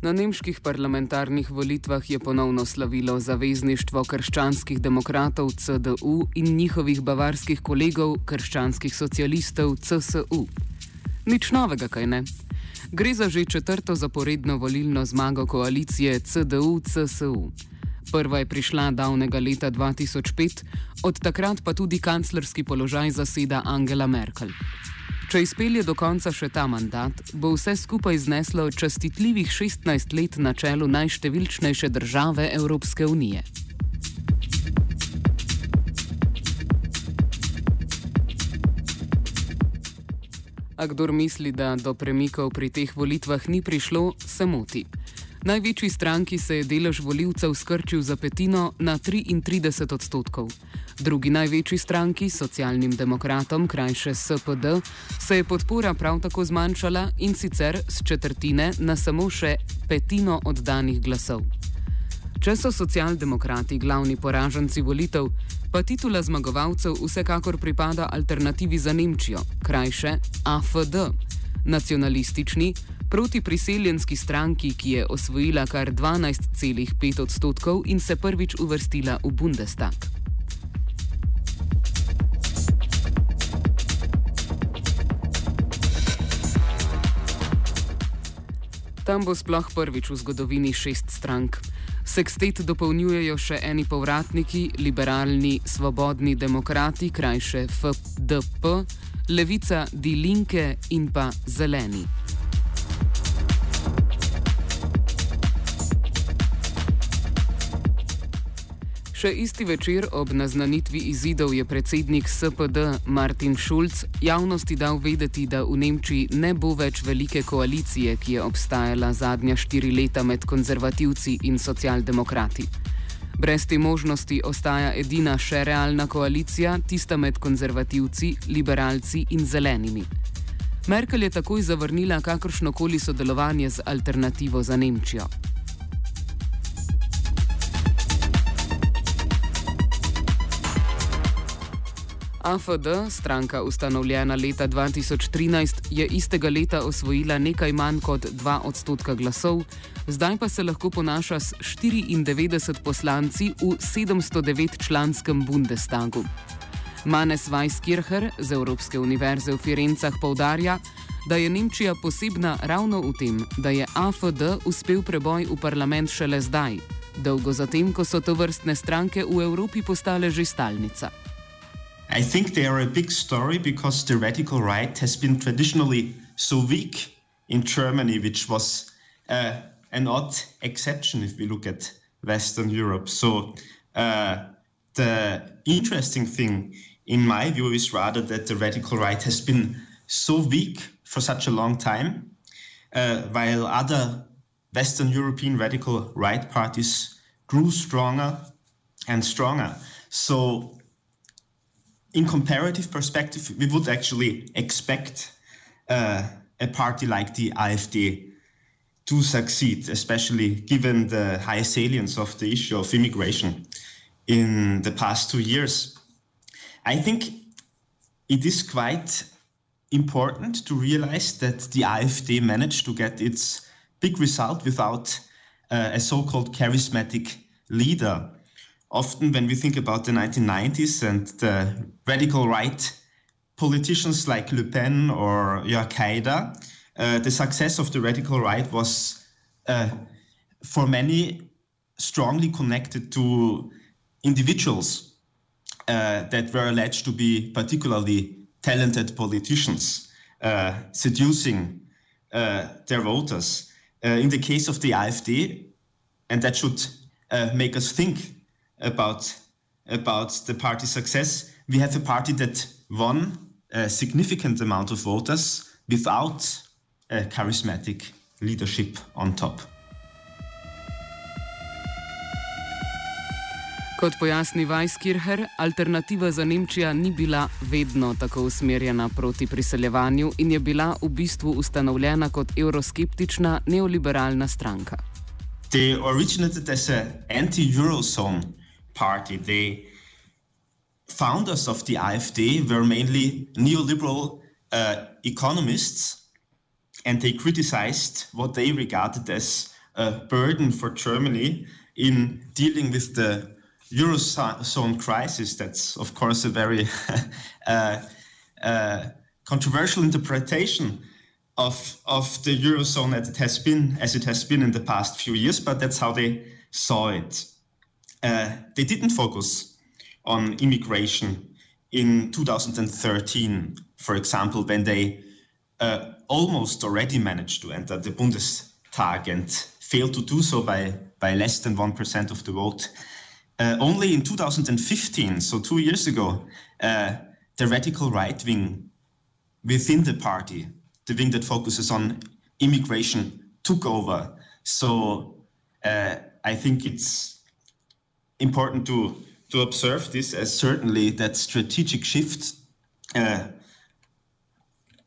Na nemških parlamentarnih volitvah je ponovno slavilo zavezništvo krščanskih demokratov CDU in njihovih bavarskih kolegov krščanskih socialistov CSU. Nič novega, kaj ne? Gre za že četrto zaporedno volilno zmago koalicije CDU-CSU. Prva je prišla davnega leta 2005, od takrat pa tudi kanclerski položaj zaseda Angela Merkel. Če izpelje do konca še ta mandat, bo vse skupaj zneslo častitljivih 16 let na čelu najštevilčnejše države Evropske unije. A kdor misli, da do premikov pri teh volitvah ni prišlo, se moti. Največji stranki se je delež voljivcev skrčil za petino na 33 odstotkov. Drugi največji stranki, socialnim demokratom, krajše SPD, se je podpora prav tako zmanjšala in sicer z četrtine na samo še petino oddanih glasov. Če so socialdemokrati glavni poraženci volitev, pa titula zmagovalcev vsekakor pripada alternativi za Nemčijo, krajše AFD, nacionalistični, protipriseljenski stranki, ki je osvojila kar 12,5 odstotkov in se prvič uvrstila v Bundestag. Tam bo sploh prvič v zgodovini šest strank. Sekstet dopolnjujejo še eni povratniki, liberalni, svobodni demokrati, krajše FDP, levica Die Linke in pa zeleni. Še isti večer ob naznanitvi izidov je predsednik SPD Martin Schulz javnosti dal vedeti, da v Nemčiji ne bo več velike koalicije, ki je obstajala zadnja štiri leta med konzervativci in socialdemokrati. Brez te možnosti ostaja edina še realna koalicija, tista med konzervativci, liberalci in zelenimi. Merkel je takoj zavrnila kakršnokoli sodelovanje z alternativo za Nemčijo. AFD, stranka ustanovljena leta 2013, je istega leta osvojila nekaj manj kot 2 odstotka glasov, zdaj pa se lahko ponaša s 94 poslanci v 709-članskem Bundestagu. Manes Weisskircher z Evropske univerze v Firencah poudarja, da je Nemčija posebna ravno v tem, da je AFD uspel preboj v parlament šele zdaj, dolgo zatem, ko so to vrstne stranke v Evropi postale že stalnica. I think they are a big story because the radical right has been traditionally so weak in Germany, which was uh, an odd exception if we look at Western Europe. So uh, the interesting thing, in my view, is rather that the radical right has been so weak for such a long time, uh, while other Western European radical right parties grew stronger and stronger. So in comparative perspective, we would actually expect uh, a party like the AfD to succeed, especially given the high salience of the issue of immigration in the past two years. I think it is quite important to realize that the AfD managed to get its big result without uh, a so called charismatic leader. Often, when we think about the 1990s and the radical right politicians like Le Pen or Jörg Haider, uh, the success of the radical right was, uh, for many, strongly connected to individuals uh, that were alleged to be particularly talented politicians, uh, seducing uh, their voters. Uh, in the case of the AfD, and that should make us think about, about the party's success, we have a party that won a significant amount of voters without a charismatic leadership on top. Kot pojasni Weisskircher, alternativa za Nemčijo ni bila vedno tako usmerjena proti priseljevanju in je bila v bistvu ustanovljena kot euroskeptična neoliberalna stranka. They originated as an anti-Eurozone party. The founders of the AfD were mainly neoliberal uh, economists, and they criticized what they regarded as a burden for Germany in dealing with the Eurozone crisis. That's, of course, a very uh, uh, controversial interpretation of, of the Eurozone as it has been as it has been in the past few years, but that's how they saw it. Uh, they didn't focus on immigration in 2013, for example, when they uh, almost already managed to enter the Bundestag and failed to do so by, by less than 1% of the vote. Uh, only in 2015, so two years ago, uh, the radical right wing within the party, the wing that focuses on immigration, took over. So uh, I think it's important to to observe this as certainly that strategic shift uh,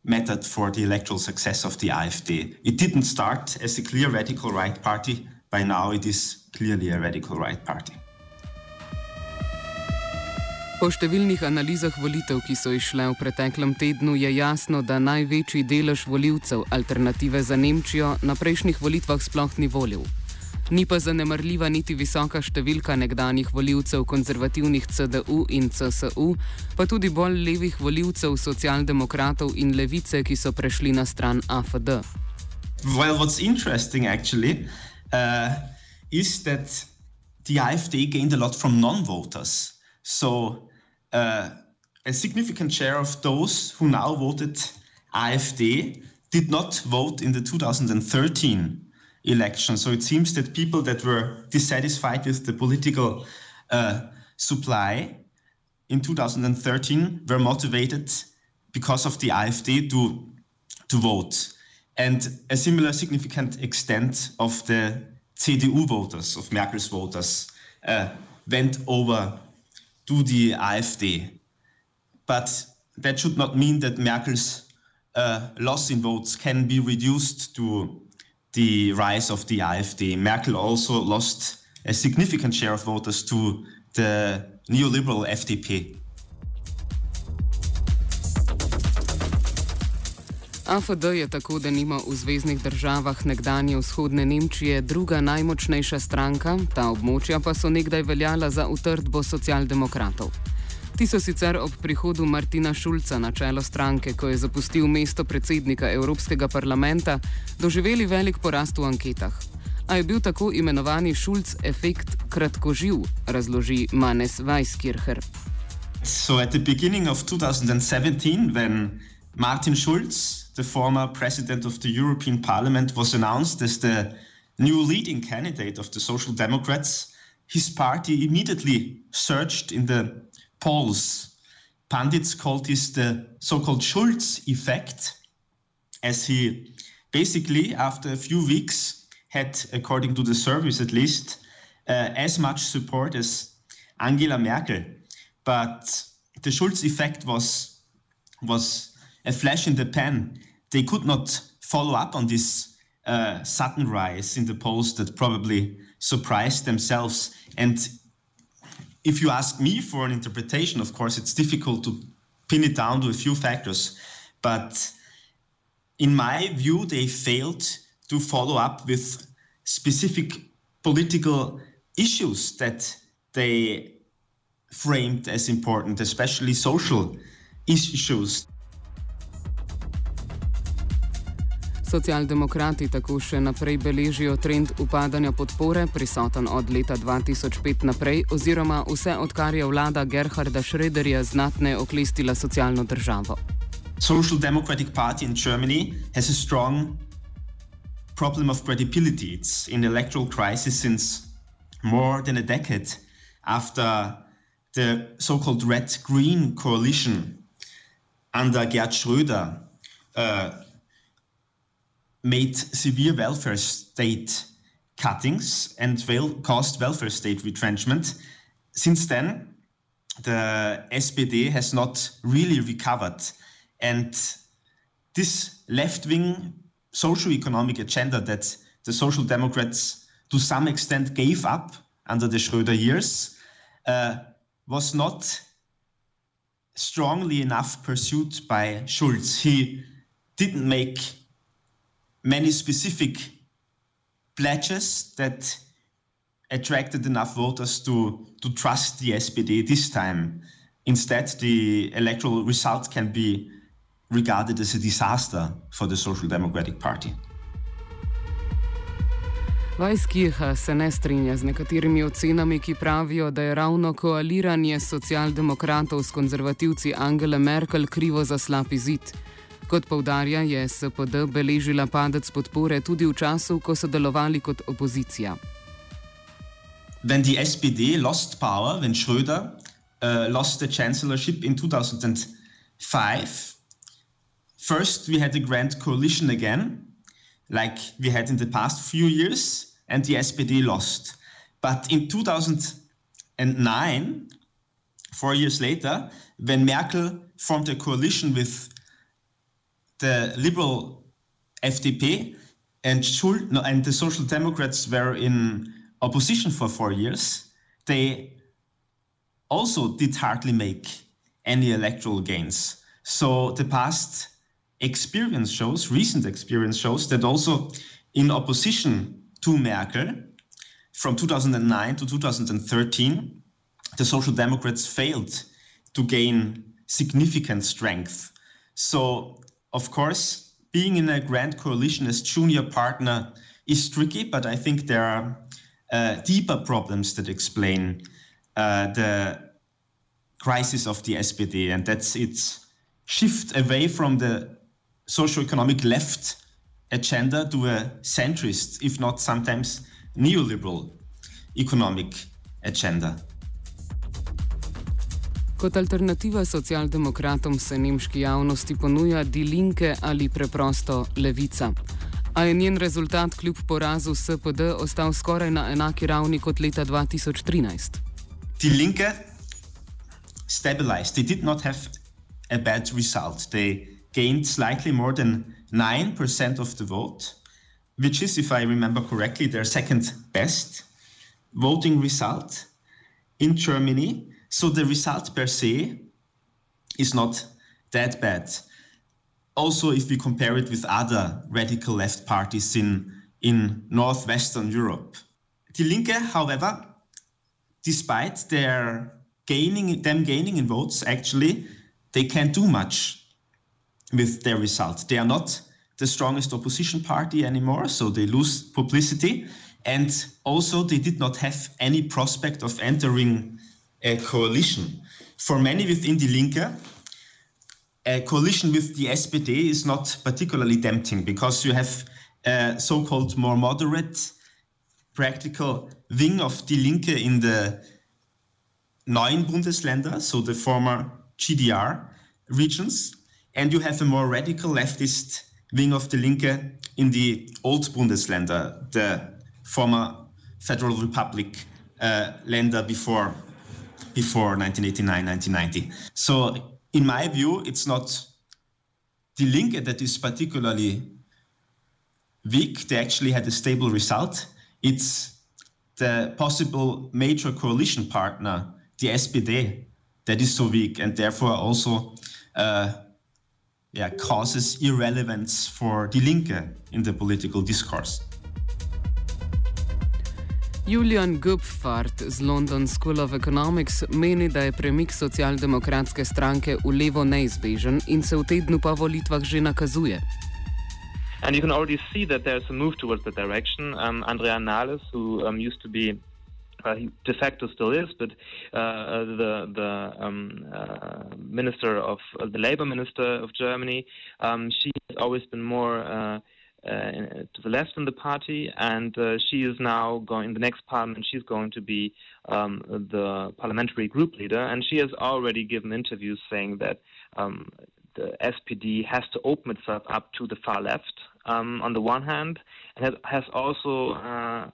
mattered for the electoral success of the AfD. It didn't start as a clear radical right party. By now, it is clearly a radical right party. Po številnih analizah volitev, ki so išle v preteklem tednu, je jasno, da največji delež voljivcev alternative za Nemčijo na prejšnjih volitvah sploh ni volil. Ni pa zanemrljiva niti visoka številka nekdanjih voljivcev konzervativnih CDU in CSU, pa tudi bolj levih voljivcev socialdemokratov in levice, ki so prešli na stran AFD. Well, what's interesting actually uh, is that the AfD gained a lot from non-voters. So uh, a significant share of those who now voted AfD did not vote in the 2013 election. So it seems that people that were dissatisfied with the political uh, supply in 2013 were motivated because of the AfD to, to vote. And a similar significant extent of the CDU voters, of Merkel's voters, uh, went over to the AfD. But that should not mean that Merkel's uh, loss in votes can be reduced to the rise of the AfD. Merkel also lost a significant share of voters to the neoliberal FDP. AFD je tako, da nima v zvezdnih državah nekdanje vzhodne Nemčije druga najmočnejša stranka, ta območja pa so nekdaj veljala za utrdbo socialdemokratov. Ti so sicer ob prihodu Martina Šulca na čelo stranke, ko je zapustil mesto predsednika Evropskega parlamenta, doživeli velik porast v anketah. A je bil tako imenovani Šulc efekt kratkoživ, razloži Manes Weisskircher. So at the beginning of 2017, when Martin Schulz, the former president of the European Parliament, was announced as the new leading candidate of the Social Democrats, his party immediately surged in the polls. Pundits called this the so called Schulz effect, as he basically, after a few weeks, had, according to the surveys at least, uh, as much support as Angela Merkel. But the Schulz effect was, was a flash in the pan they could not follow up on this uh, sudden rise in the polls that probably surprised themselves. And if you ask me for an interpretation, of course, it's difficult to pin it down to a few factors. But in my view, they failed to follow up with specific political issues that they framed as important, especially social issues. Socialdemokrati tako še naprej beležijo trend upadanja podpore, prisoten od leta 2005 naprej, oziroma vse odkar je vlada Gerharda Schröderja znatne oklestila socialno državo. Social Democratic Party in Germany has a strong problem of credibility. It's in electoral crisis since more than a decade after the so-called red-green coalition under Gerd Schröder uh, made severe welfare state cuttings and wel- caused welfare state retrenchment. Since then, the SPD has not really recovered. And this left wing socio-economic agenda that the Social Democrats to some extent gave up under the Schröder years uh, was not strongly enough pursued by Schulz. He didn't make many specific pledges that attracted enough voters to, to trust the SPD this time. Instead, the electoral result can be regarded as a disaster for the Social Democratic Party. Vajskija se ne strinja z nekaterimi ocenami, ki pravijo, da je ravno koaliranje socialdemokratov s konzervativci Angele Merkel krivo za slab izid. Kot povdarja, je SPD beležila padec podpore tudi v času, ko so delovali kot opozicija. When the SPD lost power, when Schröder uh, lost the chancellorship in 2005, first we had a grand coalition again, like we had in the past few years, and the SPD lost. But in 2009, four years later, when Merkel formed a coalition with the liberal FDP and, Schul- and the Social Democrats were in opposition for four years, they also did hardly make any electoral gains. So the past experience shows, recent experience shows, that also in opposition to Merkel, from 2009 to 2013, the Social Democrats failed to gain significant strength. So, of course, being in a grand coalition as junior partner is tricky, but I think there are uh, deeper problems that explain uh, the crisis of the SPD, and that's its shift away from the socio-economic left agenda to a centrist, if not sometimes neoliberal economic agenda. Kot alternativa socialdemokratom se nemški javnosti ponuja Die Linke ali preprosto Levica. A je njen rezultat kljub porazu SPD ostal skoraj na enaki ravni kot leta 2013. Die Linke stabilized. They did not have a bad result. They gained slightly more than 9% of the vote, which is, if I remember correctly, their second best voting result in Germany. So the result per se is not that bad. Also, if we compare it with other radical left parties in, in northwestern Europe. Die Linke, however, despite their gaining them gaining in votes, actually, they can't do much with their result. They are not the strongest opposition party anymore, so they lose publicity. And also, they did not have any prospect of entering a coalition. For many within Die Linke, a coalition with the SPD is not particularly tempting because you have a so called more moderate, practical wing of Die Linke in the neuen Bundesländer, so the former GDR regions, and you have a more radical leftist wing of the Linke in the old Bundesländer, the former Federal Republic uh, Länder before, before 1989, 1990. So, in my view, it's not the Linke that is particularly weak. They actually had a stable result. It's the possible major coalition partner, the SPD, that is so weak and therefore also uh, yeah, causes irrelevance for Die Linke in the political discourse. Julian Gupfart z London School of Economics meni, da je premik socialdemokratske stranke v levo neizbežen in se v tednu po volitvah že nakazuje. And you can already see that there's a move towards that direction. Um, Andrea Nahles, who um, used to be uh, he de facto still is, but uh, the the um, uh, minister of uh, the labor minister of Germany, um, she has always been more uh, uh, to the left in the party, and she is now going in the next parliament. She's going to be um, the parliamentary group leader, and she has already given interviews saying that um, the SPD has to open itself up to the far left um, on the one hand, and has, has also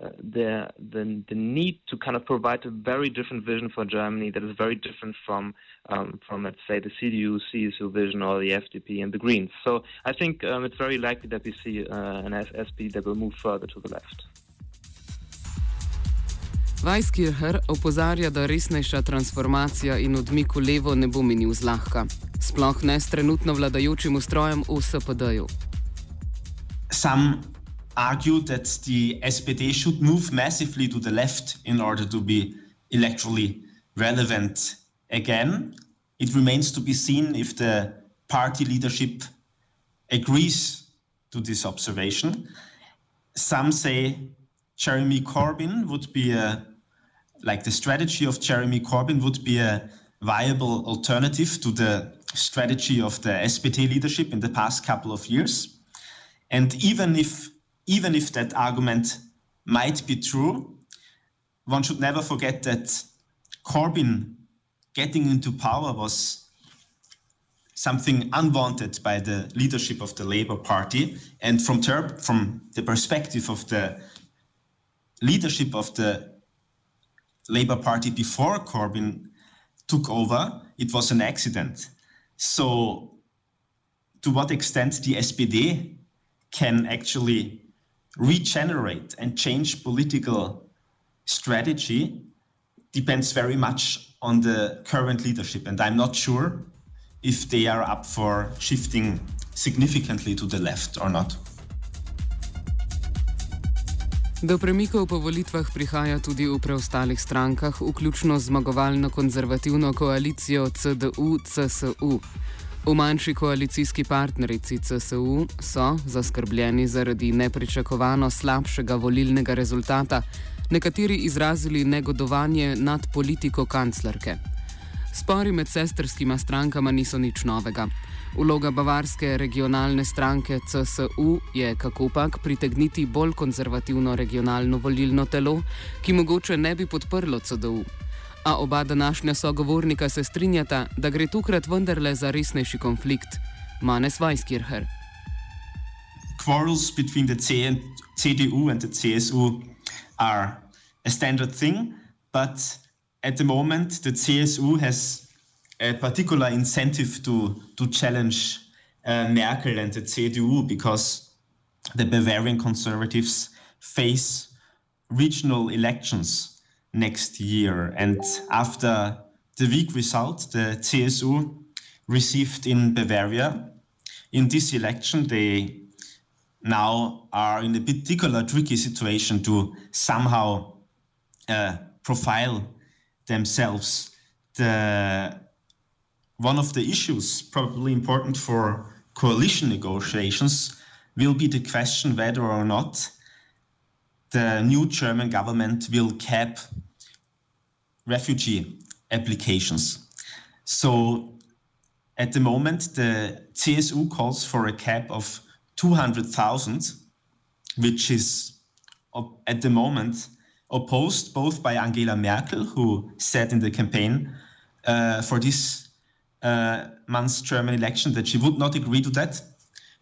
uh, the, the the need to kind of provide a very different vision for Germany that is very different from um, from let's say the CDU, CSU vision or the FDP and the Greens. So I think um, it's very likely that we see uh, an SP that will move further to the left. Weisskircher opozarja, da resnejša transformacija in odmik v levo ne bo minil zlahka, sploh ne s trenutno vladajočim ustrojem v SPD-ju. Argued that the SPD should move massively to the left in order to be electorally relevant again. It remains to be seen if the party leadership agrees to this observation. Some say Jeremy Corbyn would be a, like the strategy of Jeremy Corbyn would be a viable alternative to the strategy of the SPD leadership in the past couple of years. And even if even if that argument might be true, one should never forget that Corbyn getting into power was something unwanted by the leadership of the Labour Party. And from, ter- from the perspective of the leadership of the Labour Party before Corbyn took over, it was an accident. So, to what extent the SPD can actually regenerate and change political strategy depends very much on the current leadership. And I'm not sure if they are up for shifting significantly to the left or not. Do premikov po volitvah prihaja tudi v preostalih strankah, vključno z zmagovalno konzervativno koalicijo CDU-CSU. V manjši koalicijski partnerici CSU so, zaskrbljeni zaradi nepričakovano slabšega volilnega rezultata, nekateri izrazili negodovanje nad politiko kanclerke. Spori med sestrskima strankama niso nič novega. Vloga bavarske regionalne stranke CSU je kakopak pritegniti bolj konzervativno regionalno volilno telo, ki mogoče ne bi podprlo CDU. A oba današnja sogovornika se strinjata, da gre tokrat vendarle za resnejši konflikt. Manes Weiskircher. Quarrels between the CDU and the CSU are a standard thing, but at the moment the CSU has a particular incentive to, to challenge uh, Merkel and the CDU because the Bavarian conservatives face regional elections next year. And after the weak result the CSU received in Bavaria, in this election, they now are in a particular tricky situation to somehow uh, profile themselves. The, one of the issues probably important for coalition negotiations will be the question whether or not the new German government will cap refugee applications. So at the moment, the CSU calls for a cap of 200,000, which is at the moment opposed both by Angela Merkel, who said in the campaign uh, for this uh, month's German election that she would not agree to that.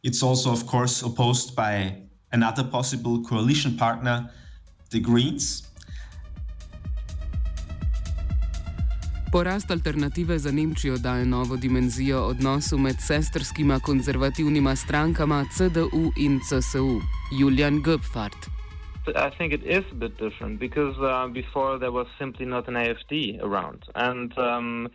It's also, of course, opposed by another possible coalition partner, the Greens. Porast alternative za Nemčijo daje novo dimenzijo odnosu med sestrskima konzervativnima strankama CDU in CSU. Julian Göpfart. I think it is a bit different because uh, before there was simply not an AFD around. And um,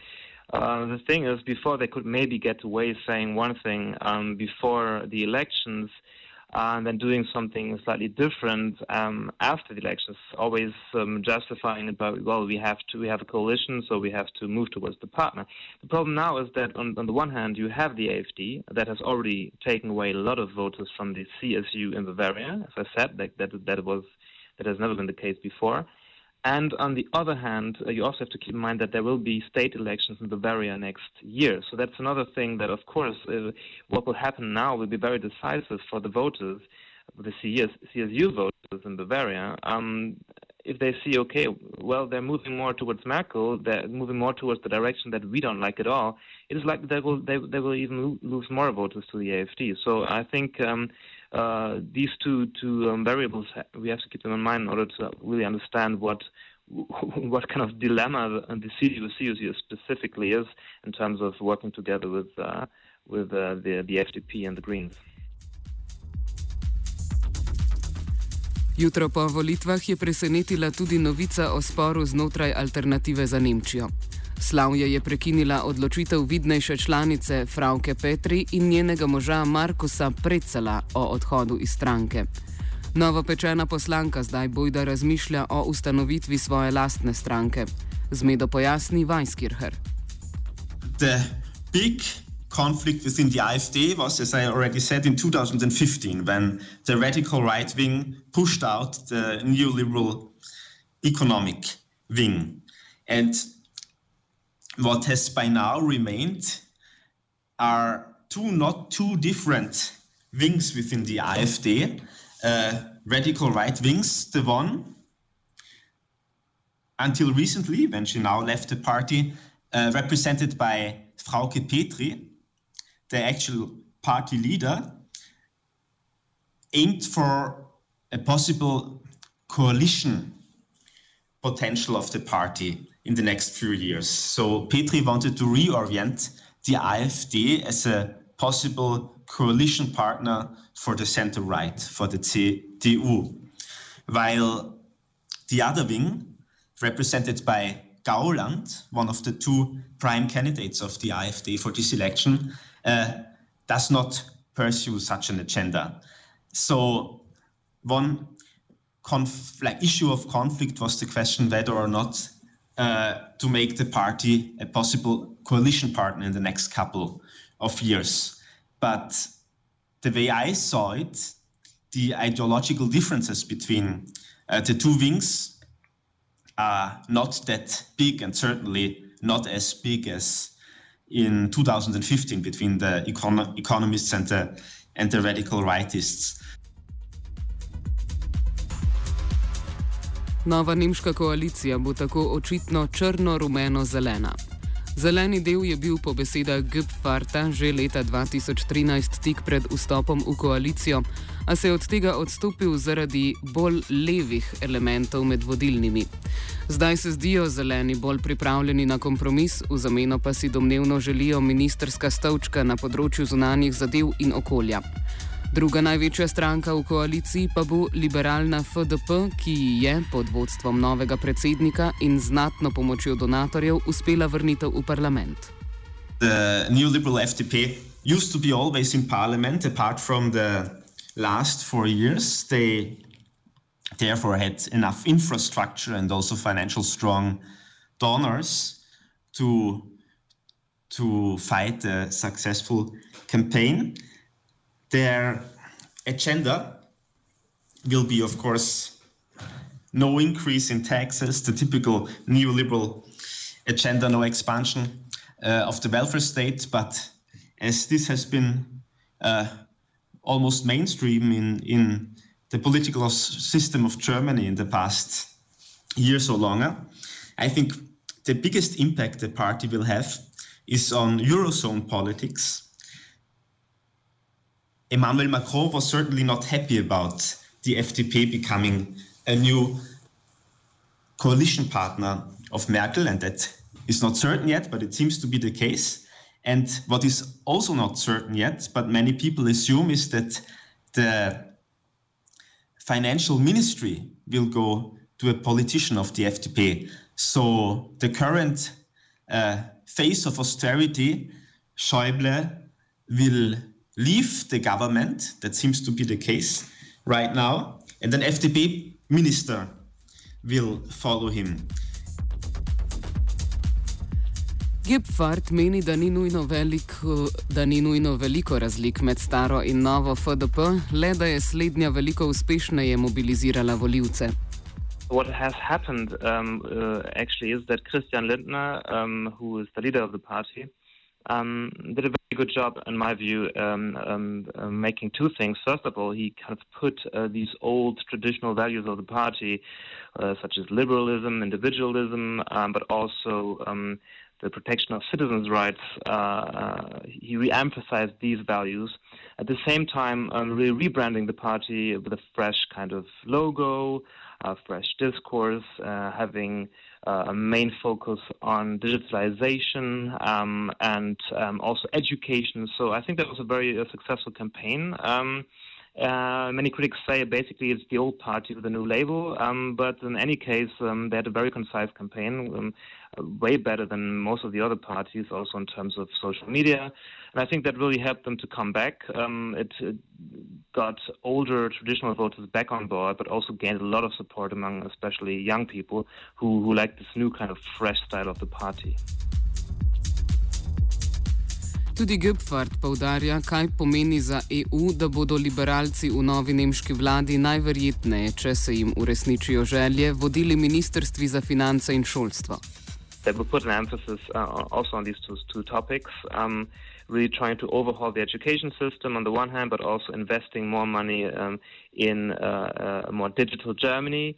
Uh, the thing is, before they could maybe get away saying one thing um, before the elections, uh, and then doing something slightly different um, after the elections, always um, justifying about well, we have to we have a coalition, so we have to move towards the partner. The problem now is that on, on the one hand, you have the AFD that has already taken away a lot of voters from the CSU in Bavaria. As I said, that that, that was that has never been the case before. And on the other hand, uh, you also have to keep in mind that there will be state elections in Bavaria next year. So that's another thing that, of course, uh, what will happen now will be very decisive for the voters, the CS, CSU voters in Bavaria. Um, if they see, okay, well, they're moving more towards Merkel, they're moving more towards the direction that we don't like at all, it is likely they will, they, they will even lose more voters to the AFD. So I think um, uh, these two two um, variables we have to keep them in mind in order to really understand what what kind of dilemma the CDU CSU specifically is in terms of working together with uh, with uh, the the FDP and the Greens. Jutro po volitvah je presenetila tudi novica o sporu znotraj alternative za Nemčijo. Slavje je prekinila odločitev vidnejše članice Frauke Petri in njenega moža Markusa Precela o odhodu iz stranke. Novopečena poslanka zdaj bojda razmišlja o ustanovitvi svoje lastne stranke. Zmedo pojasni Weiskircher. conflict within the AfD was, as I already said, in 2015 when the radical right wing pushed out the neoliberal economic wing. And what has by now remained are two not two different wings within the AfD, uh, radical right wings. The one, until recently, when she now left the party, uh, represented by Frauke Petri, the actual party leader, aimed for a possible coalition potential of the party in the next few years. So Petri wanted to reorient the AfD as a possible coalition partner for the center right, for the CDU. While the other wing, represented by Gauland, one of the two prime candidates of the AfD for this election, uh, does not pursue such an agenda. So one issue of conflict was the question whether or not uh, to make the party a possible coalition partner in the next couple of years. But the way I saw it, the ideological differences between uh, the two wings are not that big and certainly not as big as in 2015 between the econ- economists and the, and the radical rightists. Nova nemška koalicija bo tako očitno črno-rumeno-zelena. Zeleni del je bil po besedah Gepfarta že leta 2013 tik pred vstopom v koalicijo, a se je od tega odstopil zaradi bolj levih elementov med vodilnimi. Zdaj se zdijo zeleni bolj pripravljeni na kompromis, v zameno pa si domnevno želijo ministerska stavčka na področju zunanjih zadev in okolja. Druga največja stranka v koaliciji pa bo liberalna FDP, ki je pod vodstvom novega predsednika in znatno pomočjo donatorjev uspela vrnitev v parlament. The neoliberal FDP used to be always in parliament, apart from the last four years. They therefore had enough infrastructure and also financial strong donors to, to fight a successful campaign. Their agenda will be, of course, no increase in taxes, the typical neoliberal agenda, no expansion uh, of the welfare state. But as this has been uh, almost mainstream in, in the political system of Germany in the past years or longer, I think the biggest impact the party will have is on Eurozone politics Emmanuel Macron was certainly not happy about the FDP becoming a new coalition partner of Merkel, and that is not certain yet, but it seems to be the case. And what is also not certain yet, but many people assume, is that the financial ministry will go to a politician of the FDP. So the current uh, of austerity, Schäuble will leave the government. That seems to be the case right now. And an FDP minister will follow him. Göpffarth meni, da ni, velik, da ni nujno veliko razlik med staro in novo FDP, le da je slednja veliko uspešneje mobilizirala voljivce. What has happened um, uh, actually is that Christian Lindner, um, who is the leader of the party, um, did a very good job, in my view, um, um, uh, making two things. First of all, he kind of put uh, these old traditional values of the party, uh, such as liberalism, individualism, um, but also um, the protection of citizens' rights. Uh, uh, he re-emphasized these values. At the same time, really rebranding the party with a fresh kind of logo, a fresh discourse, uh, having a main focus on digitalization um, and um, also education. So I think that was a very uh, successful campaign. Um, uh, many critics say basically it's the old party with a new label, um, but in any case, um, they had a very concise campaign, um, way better than most of the other parties, also in terms of social media. And I think that really helped them to come back. Um, it, it, got older traditional voters back on board, but also gained a lot of support among especially young people who, who like this new kind of fresh style of the party. Tudi Gephardt povdarja, kaj pomeni za EU, da bodo liberalci v novi nemški vladi najverjetneje, če se jim uresničijo želje, vodili ministrstvi za finance in šolstvo. That will put an emphasis uh, also on these two, two topics. Um, really trying to overhaul the education system on the one hand, but also investing more money um, in uh, a more digital Germany.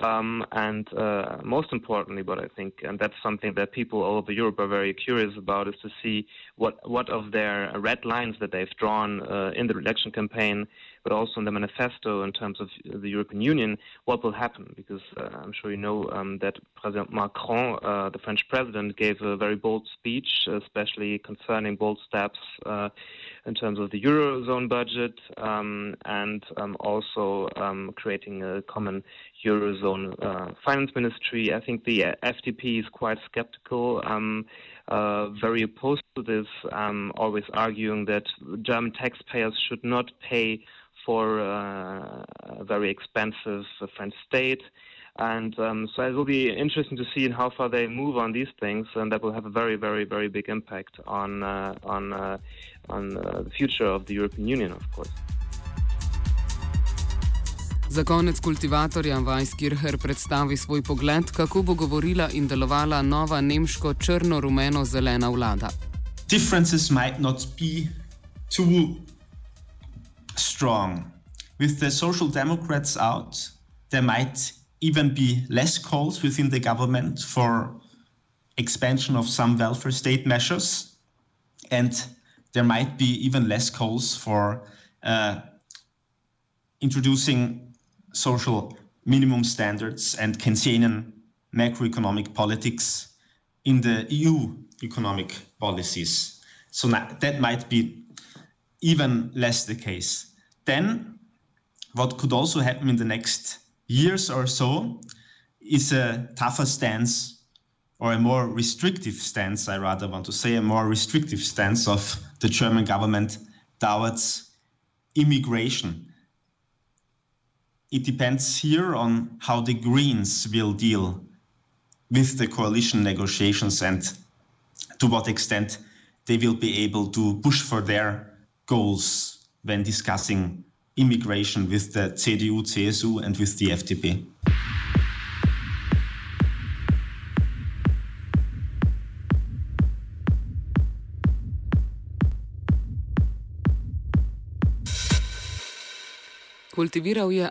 Um, and uh, most importantly, what I think, and that's something that people all over Europe are very curious about, is to see what what of their red lines that they've drawn uh, in the election campaign, but also in the manifesto in terms of the European Union, what will happen? Because uh, I'm sure you know um, that President Macron, uh, the French president, gave a very bold speech, especially concerning bold steps uh, in terms of the eurozone budget um, and um, also um, creating a common eurozone uh, finance ministry. I think the FDP is quite skeptical, um, uh, very opposed to this, always arguing that German taxpayers should not pay for uh, a very expensive French state. And um, so it will be interesting to see how far they move on these things, and that will have a very, very, very big impact on uh, on uh, on uh, the future of the European Union, of course. Za konec kultivatorja Weisskircher predstavi svoj pogled, kako bo govorila in delovala nova nemško črno-rumeno-zelena vlada. Differences might not be too strong. With the Social Democrats out, there might even be less calls within the government for expansion of some welfare state measures, and there might be even less calls for uh, introducing social minimum standards and Keynesian macroeconomic politics in the EU economic policies. So that might be even less the case. Then, what could also happen in the next years or so is a tougher stance or a more restrictive stance, I rather want to say, a more restrictive stance of the German government towards immigration. It depends here on how the Greens will deal with the coalition negotiations and to what extent they will be able to push for their goals when discussing immigration with the CDU, CSU, and with the FDP. Kultiviral je.